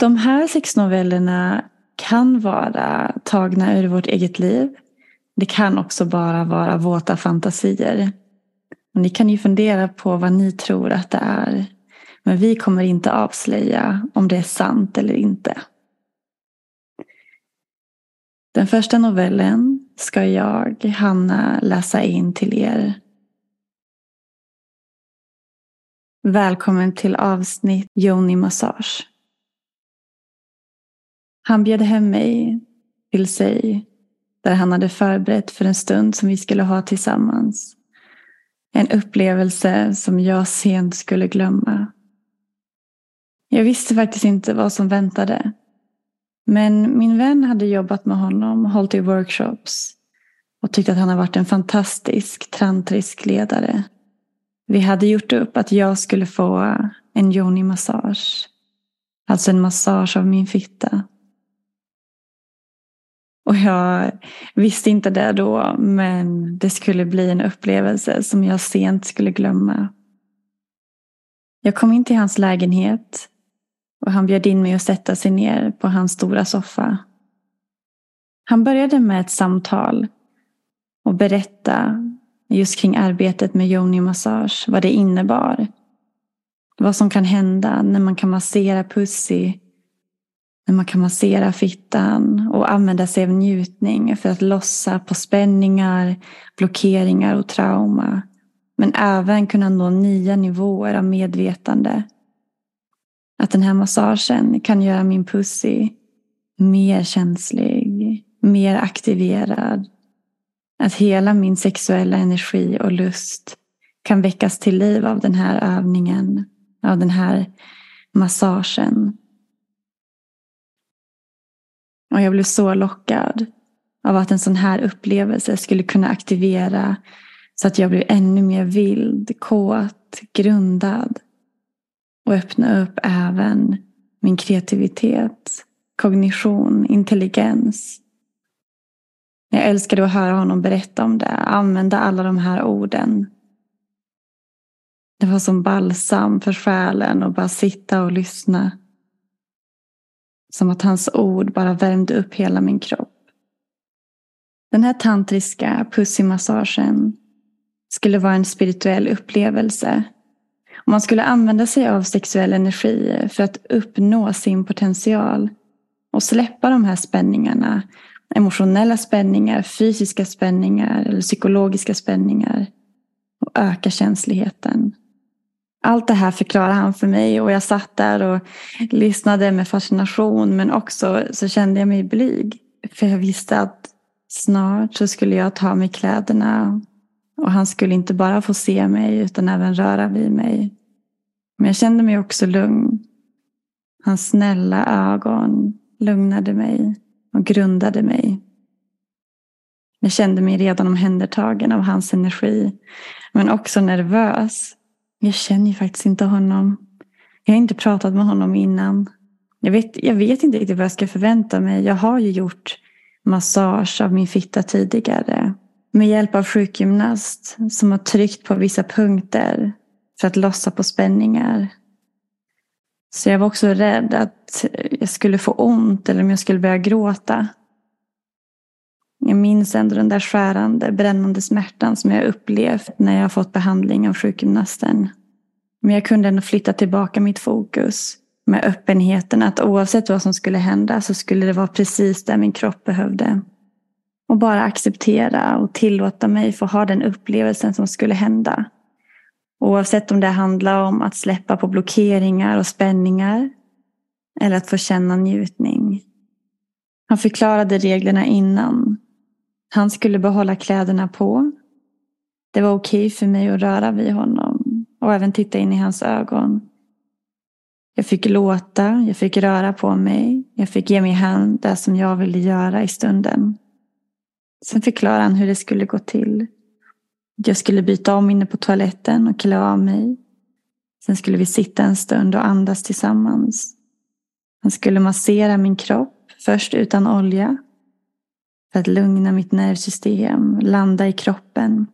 De här sex novellerna kan vara tagna ur vårt eget liv. Det kan också bara vara våta fantasier. Och ni kan ju fundera på vad ni tror att det är. Men vi kommer inte avslöja om det är sant eller inte. Den första novellen ska jag, Hanna, läsa in till er. Välkommen till avsnitt Joni Massage. Han bjöd hem mig till sig där han hade förberett för en stund som vi skulle ha tillsammans. En upplevelse som jag sent skulle glömma. Jag visste faktiskt inte vad som väntade. Men min vän hade jobbat med honom hållit i workshops och tyckte att han har varit en fantastisk tantrisk ledare. Vi hade gjort upp att jag skulle få en yoni-massage. Alltså en massage av min fitta. Och jag visste inte det då, men det skulle bli en upplevelse som jag sent skulle glömma. Jag kom in till hans lägenhet och han bjöd in mig att sätta sig ner på hans stora soffa. Han började med ett samtal och berätta just kring arbetet med yoni massage, vad det innebar. Vad som kan hända när man kan massera pussy när man kan massera fittan och använda sig av njutning för att lossa på spänningar, blockeringar och trauma. Men även kunna nå nya nivåer av medvetande. Att den här massagen kan göra min pussy mer känslig, mer aktiverad. Att hela min sexuella energi och lust kan väckas till liv av den här övningen, av den här massagen. Och jag blev så lockad av att en sån här upplevelse skulle kunna aktivera så att jag blev ännu mer vild, kåt, grundad. Och öppna upp även min kreativitet, kognition, intelligens. Jag älskade att höra honom berätta om det, använda alla de här orden. Det var som balsam för själen att bara sitta och lyssna. Som att hans ord bara värmde upp hela min kropp. Den här tantriska pussymassagen skulle vara en spirituell upplevelse. Och man skulle använda sig av sexuell energi för att uppnå sin potential. Och släppa de här spänningarna. Emotionella spänningar, fysiska spänningar eller psykologiska spänningar. Och öka känsligheten. Allt det här förklarade han för mig och jag satt där och lyssnade med fascination men också så kände jag mig blyg. För jag visste att snart så skulle jag ta mig kläderna och han skulle inte bara få se mig utan även röra vid mig. Men jag kände mig också lugn. Hans snälla ögon lugnade mig och grundade mig. Jag kände mig redan omhändertagen av hans energi. Men också nervös. Jag känner ju faktiskt inte honom. Jag har inte pratat med honom innan. Jag vet, jag vet inte riktigt vad jag ska förvänta mig. Jag har ju gjort massage av min fitta tidigare. Med hjälp av sjukgymnast som har tryckt på vissa punkter för att lossa på spänningar. Så jag var också rädd att jag skulle få ont eller om jag skulle börja gråta. Jag minns ändå den där skärande, brännande smärtan som jag upplevt när jag fått behandling av sjukgymnasten. Men jag kunde ändå flytta tillbaka mitt fokus med öppenheten att oavsett vad som skulle hända så skulle det vara precis det min kropp behövde. Och bara acceptera och tillåta mig få ha den upplevelsen som skulle hända. Oavsett om det handlar om att släppa på blockeringar och spänningar eller att få känna njutning. Han förklarade reglerna innan. Han skulle behålla kläderna på. Det var okej för mig att röra vid honom och även titta in i hans ögon. Jag fick låta, jag fick röra på mig, jag fick ge mig hand det som jag ville göra i stunden. Sen förklarade han hur det skulle gå till. Jag skulle byta om inne på toaletten och klä av mig. Sen skulle vi sitta en stund och andas tillsammans. Han skulle massera min kropp, först utan olja. För att lugna mitt nervsystem, landa i kroppen.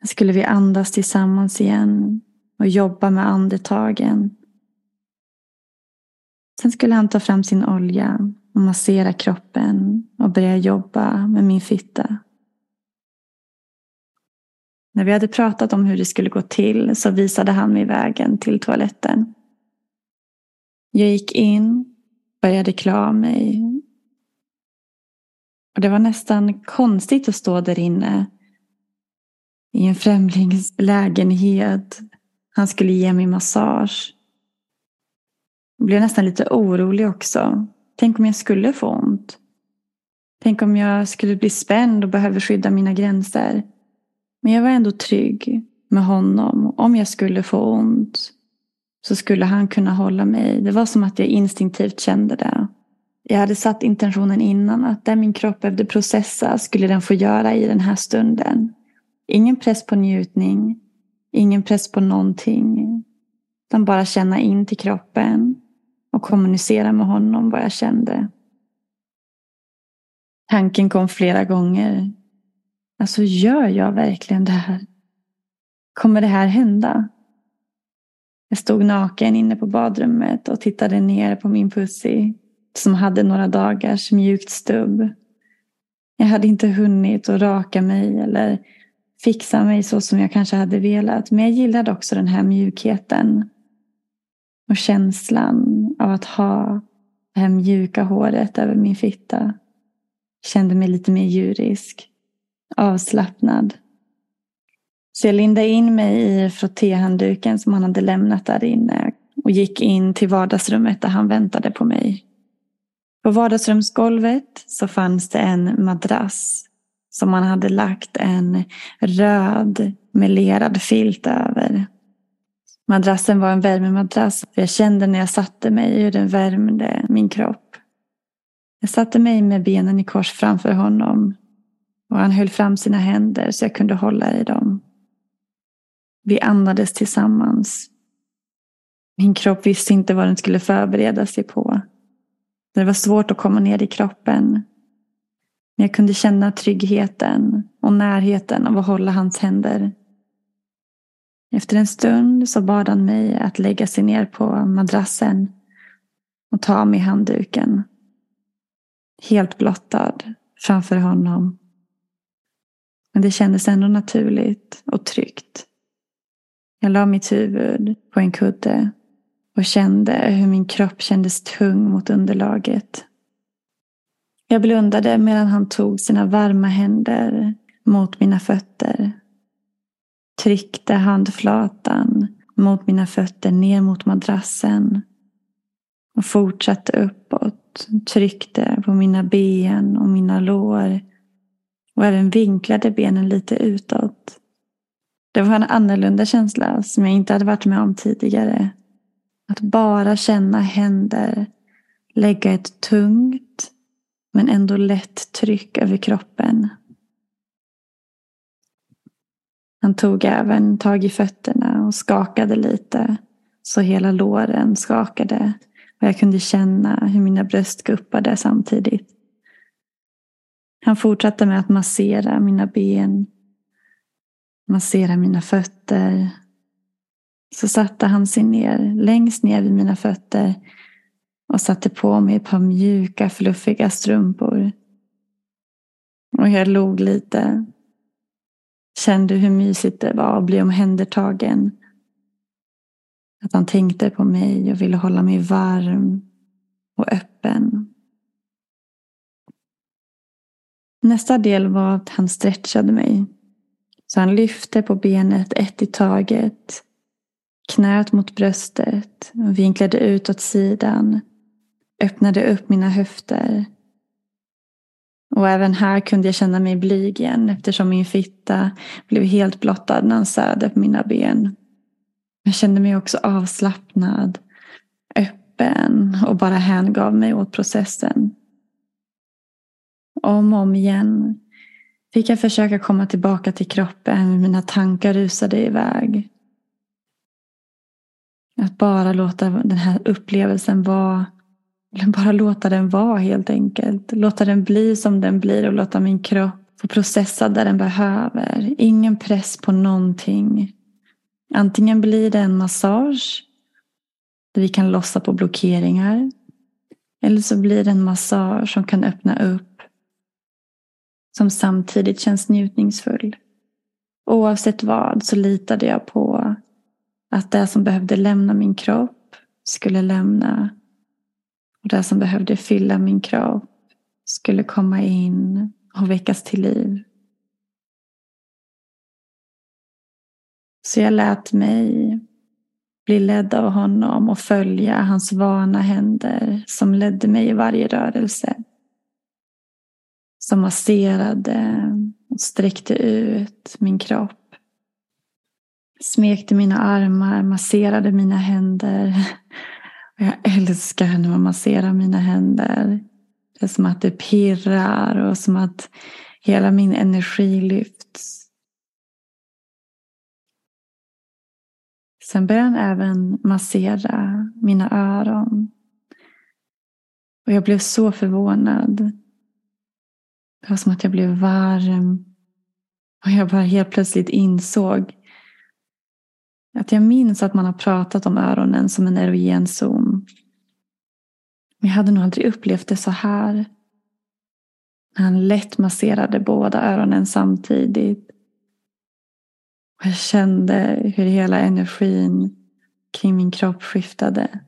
Sen skulle vi andas tillsammans igen och jobba med andetagen. Sen skulle han ta fram sin olja och massera kroppen och börja jobba med min fitta. När vi hade pratat om hur det skulle gå till så visade han mig vägen till toaletten. Jag gick in, började klä av mig. Och det var nästan konstigt att stå där inne i en främlings lägenhet. Han skulle ge mig massage. Jag blev nästan lite orolig också. Tänk om jag skulle få ont? Tänk om jag skulle bli spänd och behöver skydda mina gränser? Men jag var ändå trygg med honom. Om jag skulle få ont så skulle han kunna hålla mig. Det var som att jag instinktivt kände det. Jag hade satt intentionen innan att det min kropp behövde processa skulle den få göra i den här stunden. Ingen press på njutning. Ingen press på någonting. Utan bara känna in till kroppen och kommunicera med honom vad jag kände. Tanken kom flera gånger. Alltså gör jag verkligen det här? Kommer det här hända? Jag stod naken inne på badrummet och tittade ner på min pussy som hade några dagars mjukt stubb. Jag hade inte hunnit att raka mig eller fixa mig så som jag kanske hade velat. Men jag gillade också den här mjukheten. Och känslan av att ha det här mjuka håret över min fitta. Kände mig lite mer djurisk. Avslappnad. Så jag lindade in mig i frottéhandduken som han hade lämnat där inne och gick in till vardagsrummet där han väntade på mig. På vardagsrumsgolvet så fanns det en madrass som man hade lagt en röd melerad filt över. Madrassen var en värmemadrass. Jag kände när jag satte mig hur den värmde min kropp. Jag satte mig med benen i kors framför honom och han höll fram sina händer så jag kunde hålla i dem. Vi andades tillsammans. Min kropp visste inte vad den skulle förbereda sig på. Det var svårt att komma ner i kroppen. Men jag kunde känna tryggheten och närheten av att hålla hans händer. Efter en stund så bad han mig att lägga sig ner på madrassen och ta av mig handduken. Helt blottad framför honom. Men det kändes ändå naturligt och tryggt. Jag la mitt huvud på en kudde och kände hur min kropp kändes tung mot underlaget. Jag blundade medan han tog sina varma händer mot mina fötter. Tryckte handflatan mot mina fötter ner mot madrassen. Och fortsatte uppåt. Tryckte på mina ben och mina lår. Och även vinklade benen lite utåt. Det var en annorlunda känsla som jag inte hade varit med om tidigare. Att bara känna händer lägga ett tungt men ändå lätt tryck över kroppen. Han tog även tag i fötterna och skakade lite så hela låren skakade och jag kunde känna hur mina bröst guppade samtidigt. Han fortsatte med att massera mina ben, massera mina fötter. Så satte han sig ner längst ner vid mina fötter och satte på mig ett par mjuka fluffiga strumpor. Och jag log lite. Kände hur mysigt det var att bli omhändertagen. Att han tänkte på mig och ville hålla mig varm och öppen. Nästa del var att han stretchade mig. Så han lyfte på benet ett i taget. Knät mot bröstet och vinklade ut åt sidan. Öppnade upp mina höfter. Och även här kunde jag känna mig blyg igen eftersom min fitta blev helt blottad när han särade på mina ben. Jag kände mig också avslappnad, öppen och bara hängav mig åt processen. Om och om igen fick jag försöka komma tillbaka till kroppen mina tankar rusade iväg. Bara låta den här upplevelsen vara bara låta den vara helt enkelt. Låta den bli som den blir och låta min kropp få processa där den behöver. Ingen press på någonting. Antingen blir det en massage där vi kan lossa på blockeringar. Eller så blir det en massage som kan öppna upp. Som samtidigt känns njutningsfull. Oavsett vad så litade jag på att det som behövde lämna min kropp skulle lämna. Och det som behövde fylla min kropp skulle komma in och väckas till liv. Så jag lät mig bli ledd av honom och följa hans vana händer som ledde mig i varje rörelse. Som masserade och sträckte ut min kropp. Smekte mina armar, masserade mina händer. Jag älskar när man masserar mina händer. Det är som att det pirrar och som att hela min energi lyfts. Sen började han även massera mina öron. Och jag blev så förvånad. Det var som att jag blev varm. Och jag bara helt plötsligt insåg att jag minns att man har pratat om öronen som en erogen zon. Men jag hade nog aldrig upplevt det så här. När Han lätt masserade båda öronen samtidigt. Och jag kände hur hela energin kring min kropp skiftade.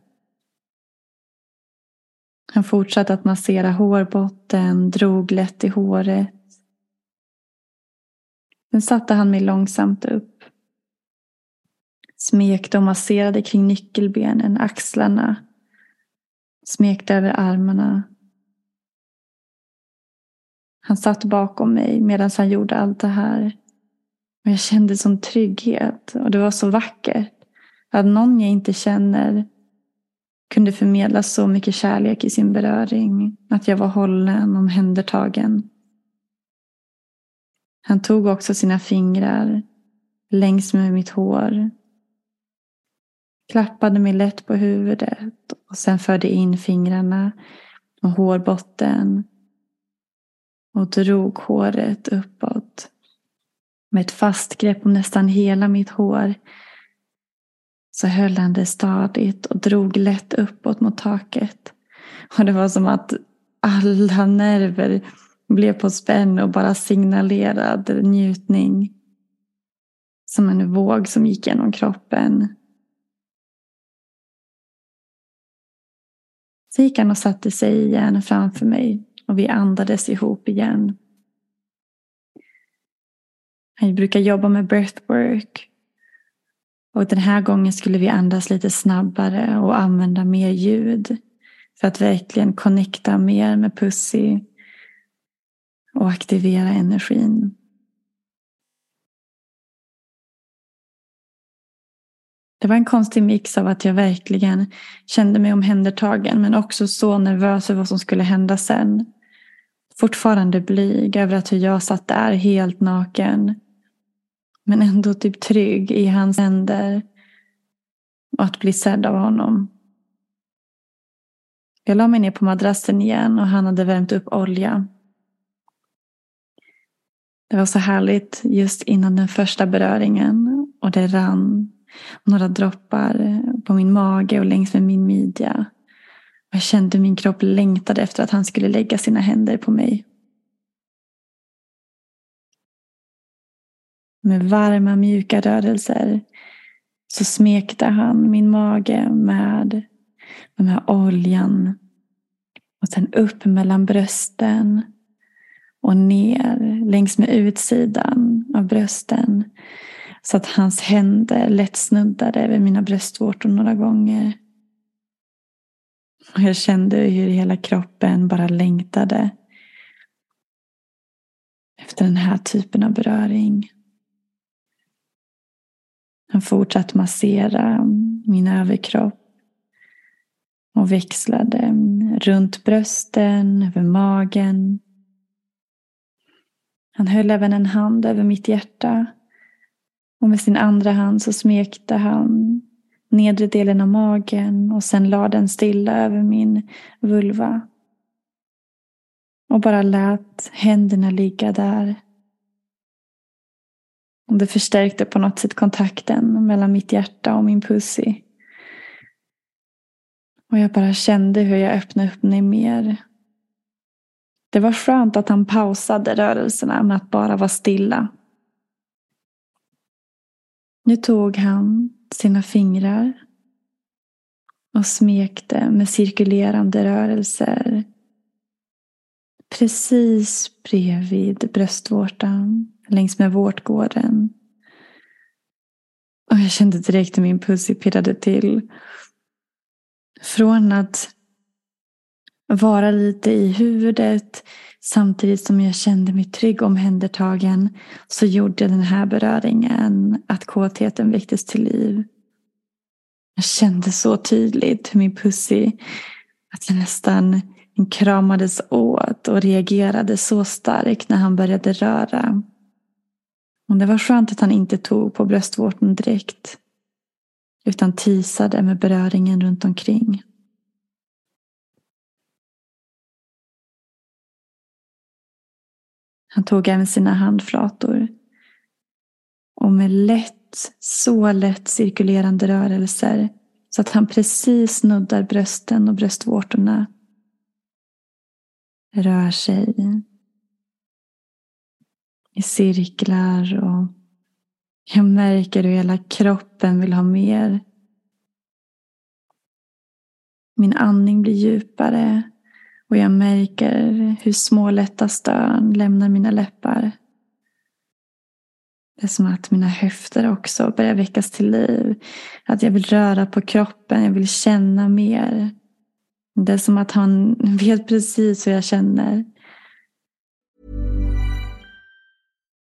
Han fortsatte att massera hårbotten, drog lätt i håret. Sen satte han mig långsamt upp. Smekte och masserade kring nyckelbenen, axlarna. Smekte över armarna. Han satt bakom mig medan han gjorde allt det här. Och jag kände sån trygghet och det var så vackert. Att någon jag inte känner kunde förmedla så mycket kärlek i sin beröring. Att jag var hållen, omhändertagen. Han tog också sina fingrar längs med mitt hår. Klappade mig lätt på huvudet och sen förde in fingrarna och hårbotten och drog håret uppåt med ett fast grepp om nästan hela mitt hår så höll han det stadigt och drog lätt uppåt mot taket. Och det var som att alla nerver blev på spänn och bara signalerade njutning. Som en våg som gick genom kroppen. Så gick han och satte sig igen framför mig och vi andades ihop igen. Han brukar jobba med breathwork. Och den här gången skulle vi andas lite snabbare och använda mer ljud. För att verkligen connecta mer med Pussy. Och aktivera energin. Det var en konstig mix av att jag verkligen kände mig omhändertagen men också så nervös för vad som skulle hända sen. Fortfarande blyg över att hur jag satt där helt naken. Men ändå typ trygg i hans händer. Och att bli sedd av honom. Jag la mig ner på madrassen igen och han hade värmt upp olja. Det var så härligt just innan den första beröringen och det rann några droppar på min mage och längs med min midja. Jag kände min kropp längtade efter att han skulle lägga sina händer på mig. Med varma mjuka rörelser så smekte han min mage med den här oljan. Och sen upp mellan brösten och ner längs med utsidan av brösten. Så att hans händer lätt snuddade över mina bröstvårtor några gånger. Och jag kände hur hela kroppen bara längtade efter den här typen av beröring. Han fortsatte massera min överkropp och växlade runt brösten, över magen. Han höll även en hand över mitt hjärta och med sin andra hand så smekte han nedre delen av magen och sen lade den stilla över min vulva. Och bara lät händerna ligga där. Och det förstärkte på något sätt kontakten mellan mitt hjärta och min pussy. Och jag bara kände hur jag öppnade upp mig mer. Det var skönt att han pausade rörelserna med att bara vara stilla. Nu tog han sina fingrar och smekte med cirkulerande rörelser precis bredvid bröstvårtan längs med vårtgården. Och jag kände direkt hur min pussy pirrade till. Från att vara lite i huvudet samtidigt som jag kände mig trygg och omhändertagen så gjorde den här beröringen att kåtheten väcktes till liv. Jag kände så tydligt hur min pussy, att jag nästan kramades åt och reagerade så starkt när han började röra. Och det var skönt att han inte tog på bröstvårtan direkt. Utan tisade med beröringen runt omkring. Han tog även sina handflator. Och med lätt, så lätt cirkulerande rörelser så att han precis nuddar brösten och bröstvårtorna. Rör sig i cirklar och jag märker hur hela kroppen vill ha mer. Min andning blir djupare och jag märker hur små lätta stön lämnar mina läppar. Det är som att mina höfter också börjar väckas till liv. Att jag vill röra på kroppen, jag vill känna mer. Det är som att han vet precis hur jag känner.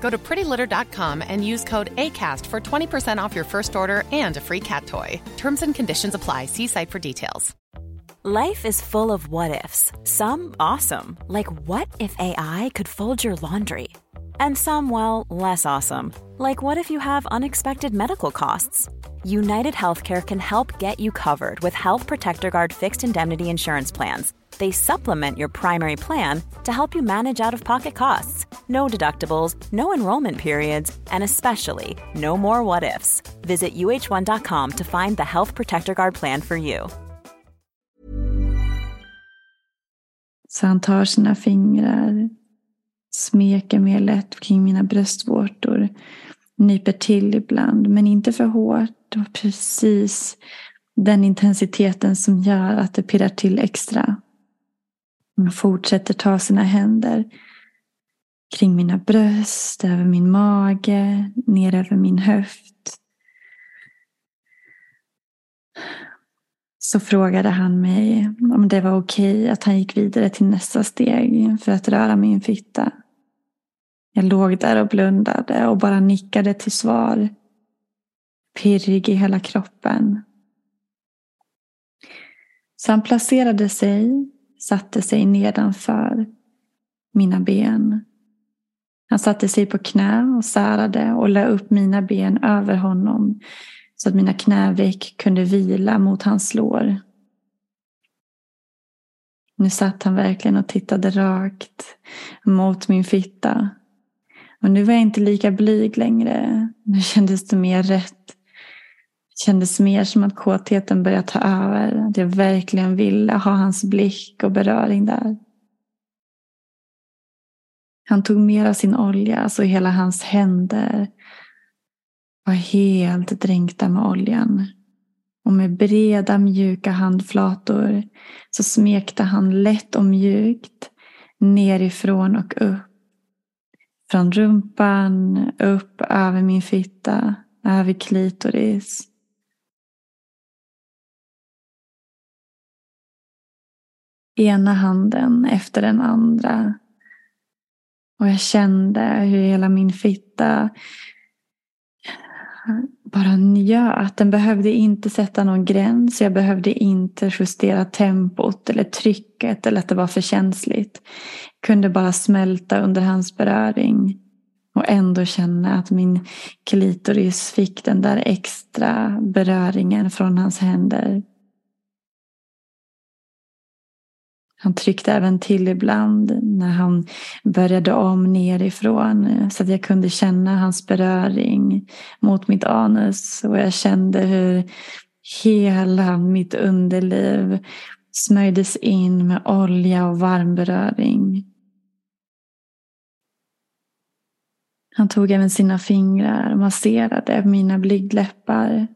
Go to prettylitter.com and use code ACAST for 20% off your first order and a free cat toy. Terms and conditions apply. See site for details. Life is full of what ifs, some awesome, like what if AI could fold your laundry? And some, well, less awesome, like what if you have unexpected medical costs? United Healthcare can help get you covered with Health Protector Guard fixed indemnity insurance plans. They supplement your primary plan to help you manage out of pocket costs. No deductibles, no enrollment periods, and especially no more what ifs. Visit uh1.com to find the Health Protector Guard plan for you. Så han tar sina fingrar, smeker mer lätt kring mina bröstvårtor, nyper till ibland, men inte för hårt och precis den intensiteten som gör att det pirrar till extra. Han fortsätter ta sina händer kring mina bröst, över min mage, ner över min höft. Så frågade han mig om det var okej att han gick vidare till nästa steg för att röra min fitta. Jag låg där och blundade och bara nickade till svar. Pirrig i hela kroppen. Så han placerade sig, satte sig nedanför mina ben. Han satte sig på knä och särade och la upp mina ben över honom så att mina knäveck kunde vila mot hans lår. Nu satt han verkligen och tittade rakt mot min fitta. Och nu var jag inte lika blyg längre. Nu kändes det mer rätt. Det kändes mer som att kåtheten började ta över. Att jag verkligen ville ha hans blick och beröring där. Han tog mer av sin olja så hela hans händer var helt dränkta med oljan. Och med breda mjuka handflator så smekte han lätt och mjukt nerifrån och upp. Från rumpan upp över min fitta, över klitoris. Ena handen efter den andra. Och jag kände hur hela min fitta bara njöt. Den behövde inte sätta någon gräns. Jag behövde inte justera tempot eller trycket eller att det var för känsligt. Jag kunde bara smälta under hans beröring. Och ändå känna att min klitoris fick den där extra beröringen från hans händer. Han tryckte även till ibland när han började om nerifrån eh, så att jag kunde känna hans beröring mot mitt anus och jag kände hur hela mitt underliv smörjdes in med olja och varm beröring. Han tog även sina fingrar och masserade mina blygdläppar.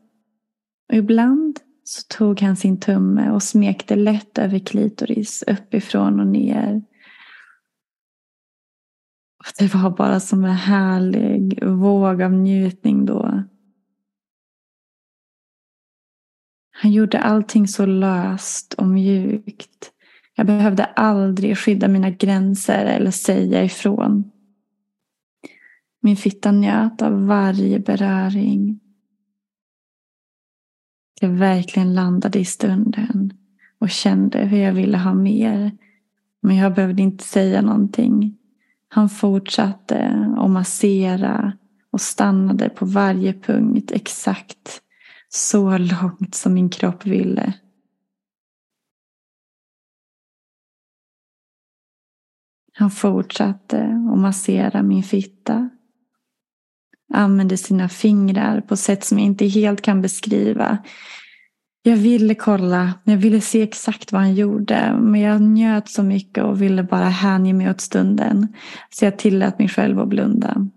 Och ibland så tog han sin tumme och smekte lätt över klitoris uppifrån och ner. Och det var bara som en härlig våg av njutning då. Han gjorde allting så löst och mjukt. Jag behövde aldrig skydda mina gränser eller säga ifrån. Min fitta njöt av varje beröring. Jag verkligen landade i stunden och kände hur jag ville ha mer. Men jag behövde inte säga någonting. Han fortsatte att massera och stannade på varje punkt exakt så långt som min kropp ville. Han fortsatte att massera min fitta. Använde sina fingrar på sätt som jag inte helt kan beskriva. Jag ville kolla, jag ville se exakt vad han gjorde. Men jag njöt så mycket och ville bara hänge mig åt stunden. Så jag tillät mig själv att blunda.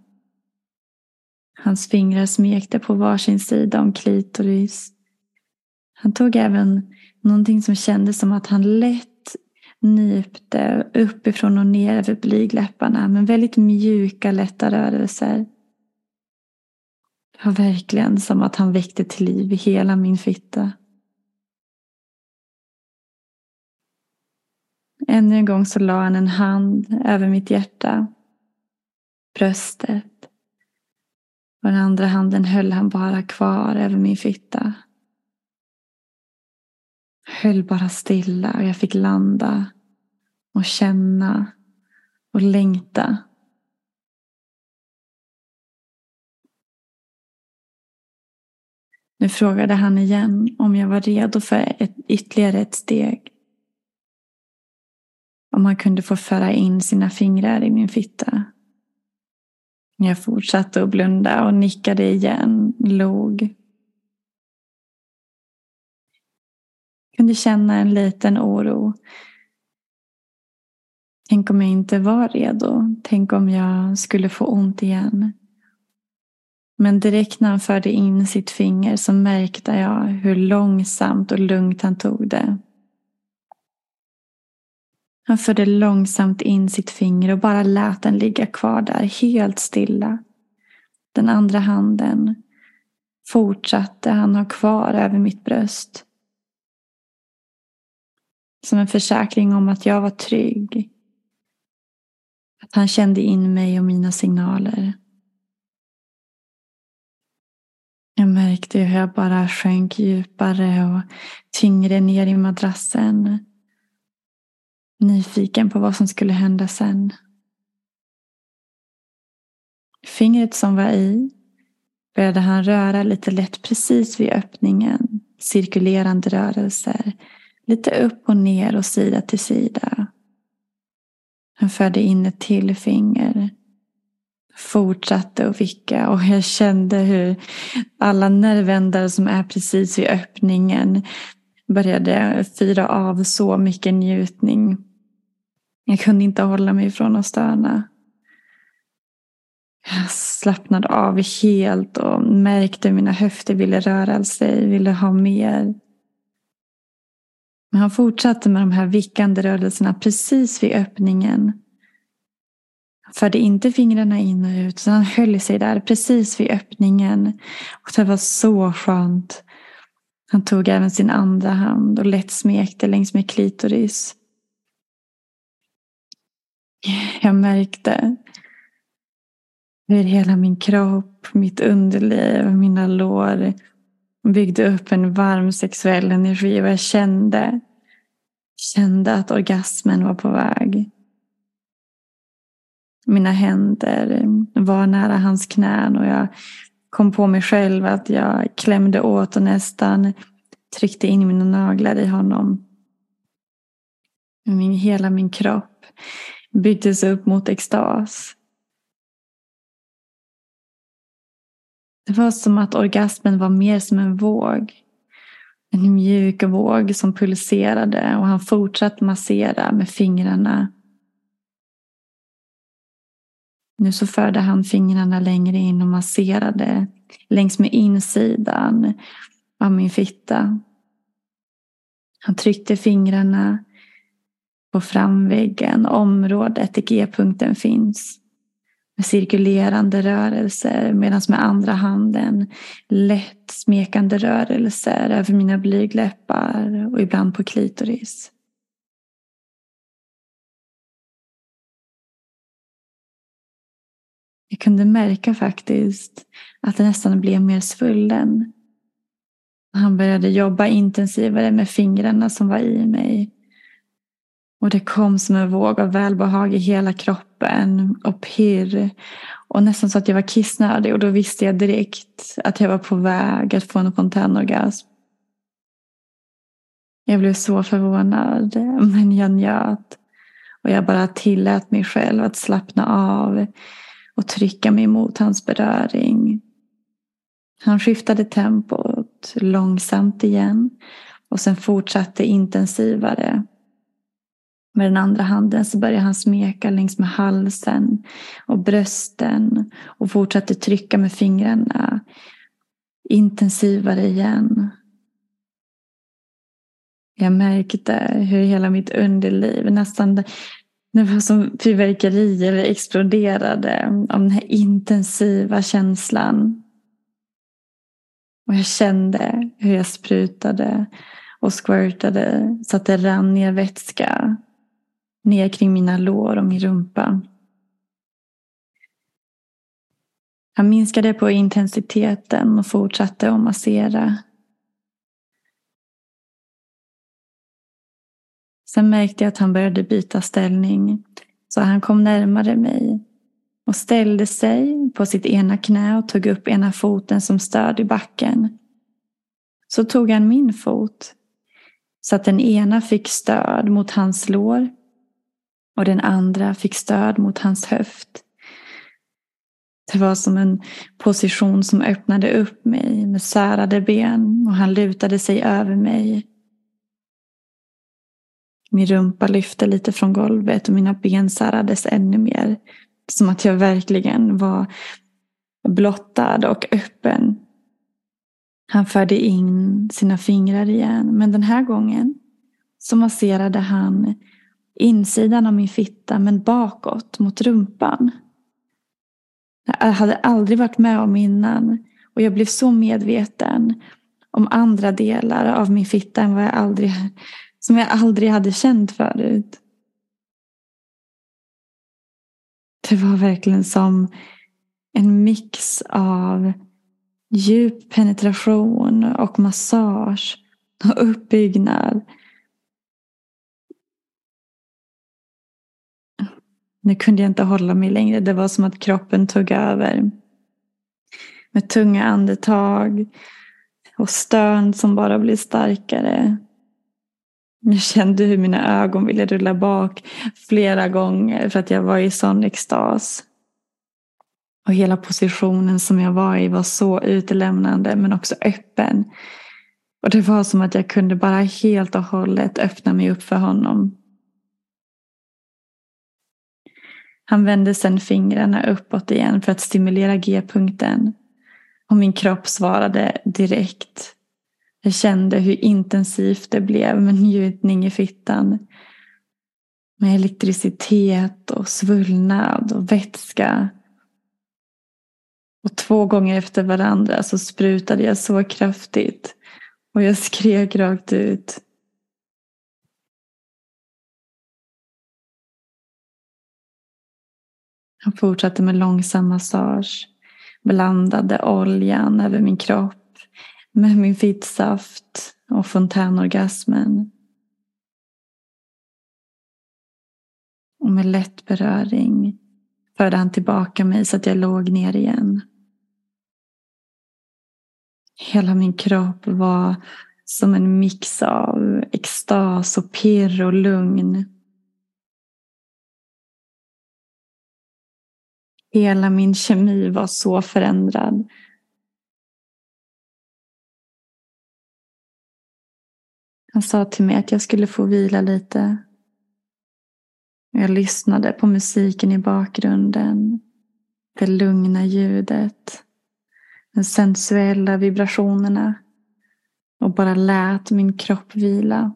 Hans fingrar smekte på varsin sida om klitoris. Han tog även någonting som kändes som att han lätt nypte uppifrån och ner över blygläpparna. Men väldigt mjuka, lätta rörelser. Det var verkligen som att han väckte till liv i hela min fitta. Ännu en gång så la han en hand över mitt hjärta, bröstet. Och den andra handen höll han bara kvar över min fitta. Jag höll bara stilla och jag fick landa och känna och längta. Nu frågade han igen om jag var redo för ett, ytterligare ett steg. Om han kunde få föra in sina fingrar i min fitta. Jag fortsatte att blunda och nickade igen, log. Kunde känna en liten oro. Tänk om jag inte var redo. Tänk om jag skulle få ont igen. Men direkt när han förde in sitt finger så märkte jag hur långsamt och lugnt han tog det. Han förde långsamt in sitt finger och bara lät den ligga kvar där helt stilla. Den andra handen fortsatte han ha kvar över mitt bröst. Som en försäkring om att jag var trygg. Att han kände in mig och mina signaler. Jag märkte hur jag bara sjönk djupare och tyngre ner i madrassen. Nyfiken på vad som skulle hända sen. Fingret som var i började han röra lite lätt precis vid öppningen. Cirkulerande rörelser. Lite upp och ner och sida till sida. Han förde in ett till finger. Fortsatte att vicka och jag kände hur alla nervändar som är precis vid öppningen började fyra av så mycket njutning. Jag kunde inte hålla mig från att stöna. Jag slappnade av helt och märkte hur mina höfter ville röra sig, ville ha mer. Men han fortsatte med de här vickande rörelserna precis vid öppningen. Han förde inte fingrarna in och ut, utan han höll sig där precis vid öppningen. Och det var så skönt. Han tog även sin andra hand och lätt smekte längs med klitoris. Jag märkte hur hela min kropp, mitt underliv, mina lår byggde upp en varm sexuell energi och jag kände, kände att orgasmen var på väg. Mina händer var nära hans knän och jag kom på mig själv att jag klämde åt och nästan tryckte in mina naglar i honom. Min, hela min kropp byggdes upp mot extas. Det var som att orgasmen var mer som en våg. En mjuk våg som pulserade och han fortsatte massera med fingrarna. Nu så förde han fingrarna längre in och masserade längs med insidan av min fitta. Han tryckte fingrarna på framväggen, området där G-punkten finns med cirkulerande rörelser medan med andra handen lätt smekande rörelser över mina blygläppar och ibland på klitoris. Jag kunde märka faktiskt att det nästan blev mer svullen. Han började jobba intensivare med fingrarna som var i mig och det kom som en våg av välbehag i hela kroppen och pirr. Och nästan så att jag var kissnödig och då visste jag direkt att jag var på väg att få en fontänorgasm. Jag blev så förvånad men jag njöt. Och jag bara tillät mig själv att slappna av och trycka mig mot hans beröring. Han skiftade tempot långsamt igen och sen fortsatte intensivare. Med den andra handen så började han smeka längs med halsen och brösten och fortsatte trycka med fingrarna intensivare igen. Jag märkte hur hela mitt underliv nästan det var som fyrverkerier exploderade av den här intensiva känslan. Och jag kände hur jag sprutade och squirtade så att det rann ner vätska ner kring mina lår och min rumpa. Han minskade på intensiteten och fortsatte att massera. Sen märkte jag att han började byta ställning. Så han kom närmare mig och ställde sig på sitt ena knä och tog upp ena foten som stöd i backen. Så tog han min fot så att den ena fick stöd mot hans lår och den andra fick stöd mot hans höft. Det var som en position som öppnade upp mig med särade ben och han lutade sig över mig. Min rumpa lyfte lite från golvet och mina ben särades ännu mer. Som att jag verkligen var blottad och öppen. Han förde in sina fingrar igen, men den här gången så masserade han insidan av min fitta men bakåt mot rumpan. Jag hade aldrig varit med om innan och jag blev så medveten om andra delar av min fitta än vad jag aldrig, som jag aldrig hade känt förut. Det var verkligen som en mix av djup penetration och massage och uppbyggnad. Nu kunde jag inte hålla mig längre. Det var som att kroppen tog över. Med tunga andetag och stön som bara blev starkare. Jag kände hur mina ögon ville rulla bak flera gånger för att jag var i sån extas. Och hela positionen som jag var i var så utelämnande men också öppen. Och det var som att jag kunde bara helt och hållet öppna mig upp för honom. Han vände sedan fingrarna uppåt igen för att stimulera G-punkten. Och min kropp svarade direkt. Jag kände hur intensivt det blev med njutning i fittan. Med elektricitet och svullnad och vätska. Och två gånger efter varandra så sprutade jag så kraftigt. Och jag skrek rakt ut. Han fortsatte med långsam massage. Blandade oljan över min kropp med min fittsaft och fontänorgasmen. Och med lätt beröring förde han tillbaka mig så att jag låg ner igen. Hela min kropp var som en mix av extas och pirr och lugn. Hela min kemi var så förändrad. Han sa till mig att jag skulle få vila lite. Jag lyssnade på musiken i bakgrunden. Det lugna ljudet. De sensuella vibrationerna. Och bara lät min kropp vila.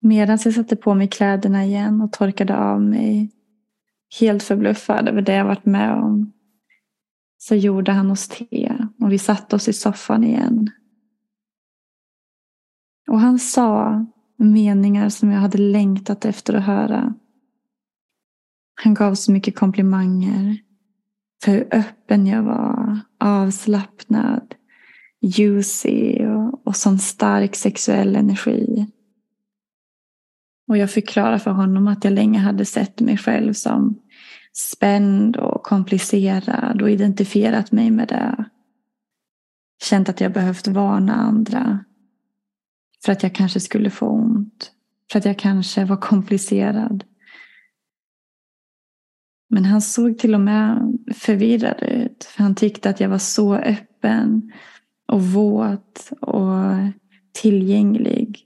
Medan jag satte på mig kläderna igen och torkade av mig. Helt förbluffad över det jag varit med om. Så gjorde han oss te och vi satte oss i soffan igen. Och han sa meningar som jag hade längtat efter att höra. Han gav så mycket komplimanger för hur öppen jag var, avslappnad, juicy och, och sån stark sexuell energi. Och jag förklarade för honom att jag länge hade sett mig själv som spänd och komplicerad och identifierat mig med det. Känt att jag behövt varna andra. För att jag kanske skulle få ont. För att jag kanske var komplicerad. Men han såg till och med förvirrad ut. För han tyckte att jag var så öppen och våt och tillgänglig.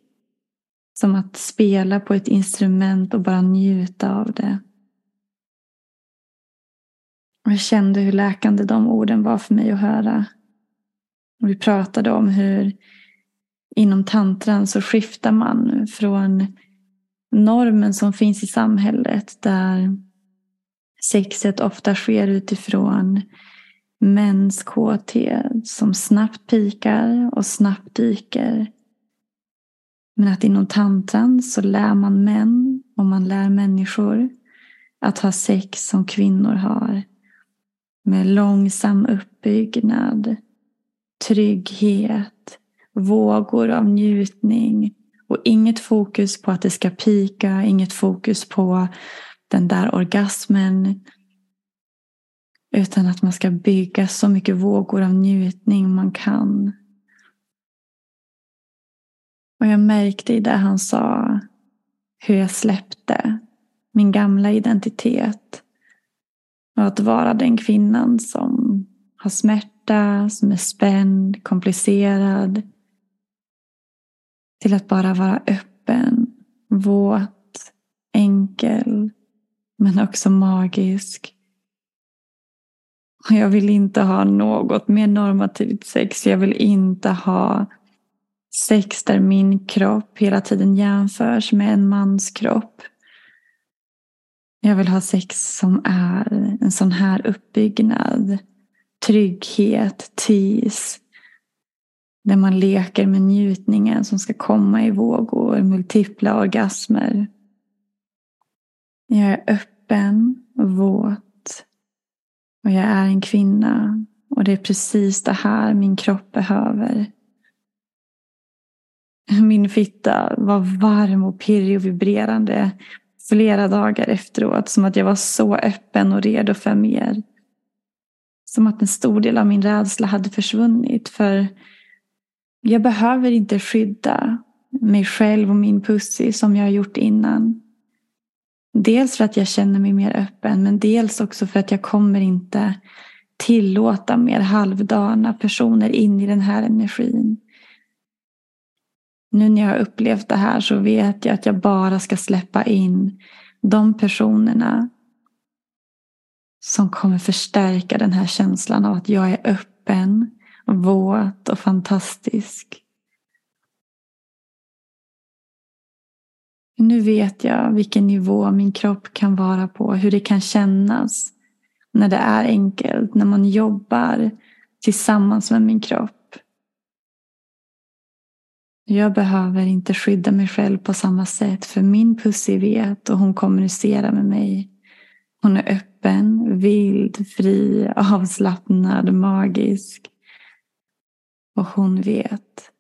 Som att spela på ett instrument och bara njuta av det. Och jag kände hur läkande de orden var för mig att höra. Och vi pratade om hur inom tantran så skiftar man från normen som finns i samhället där sexet ofta sker utifrån mäns kåthet som snabbt pikar och snabbt dyker. Men att inom tantran så lär man män och man lär människor att ha sex som kvinnor har. Med långsam uppbyggnad, trygghet, vågor av njutning och inget fokus på att det ska pika, inget fokus på den där orgasmen. Utan att man ska bygga så mycket vågor av njutning man kan. Och jag märkte i det han sa hur jag släppte min gamla identitet. Och att vara den kvinnan som har smärta, som är spänd, komplicerad. Till att bara vara öppen, våt, enkel, men också magisk. Och jag vill inte ha något mer normativt sex. Jag vill inte ha Sex där min kropp hela tiden jämförs med en mans kropp. Jag vill ha sex som är en sån här uppbyggnad. Trygghet, tis. Där man leker med njutningen som ska komma i vågor, multipla orgasmer. Jag är öppen, våt och jag är en kvinna. Och det är precis det här min kropp behöver. Min fitta var varm och pirrig och vibrerande flera dagar efteråt. Som att jag var så öppen och redo för mer. Som att en stor del av min rädsla hade försvunnit. För jag behöver inte skydda mig själv och min pussy som jag har gjort innan. Dels för att jag känner mig mer öppen men dels också för att jag kommer inte tillåta mer halvdana personer in i den här energin. Nu när jag har upplevt det här så vet jag att jag bara ska släppa in de personerna som kommer förstärka den här känslan av att jag är öppen, våt och fantastisk. Nu vet jag vilken nivå min kropp kan vara på, hur det kan kännas när det är enkelt, när man jobbar tillsammans med min kropp. Jag behöver inte skydda mig själv på samma sätt för min pussy vet och hon kommunicerar med mig. Hon är öppen, vild, fri, avslappnad, magisk. Och hon vet.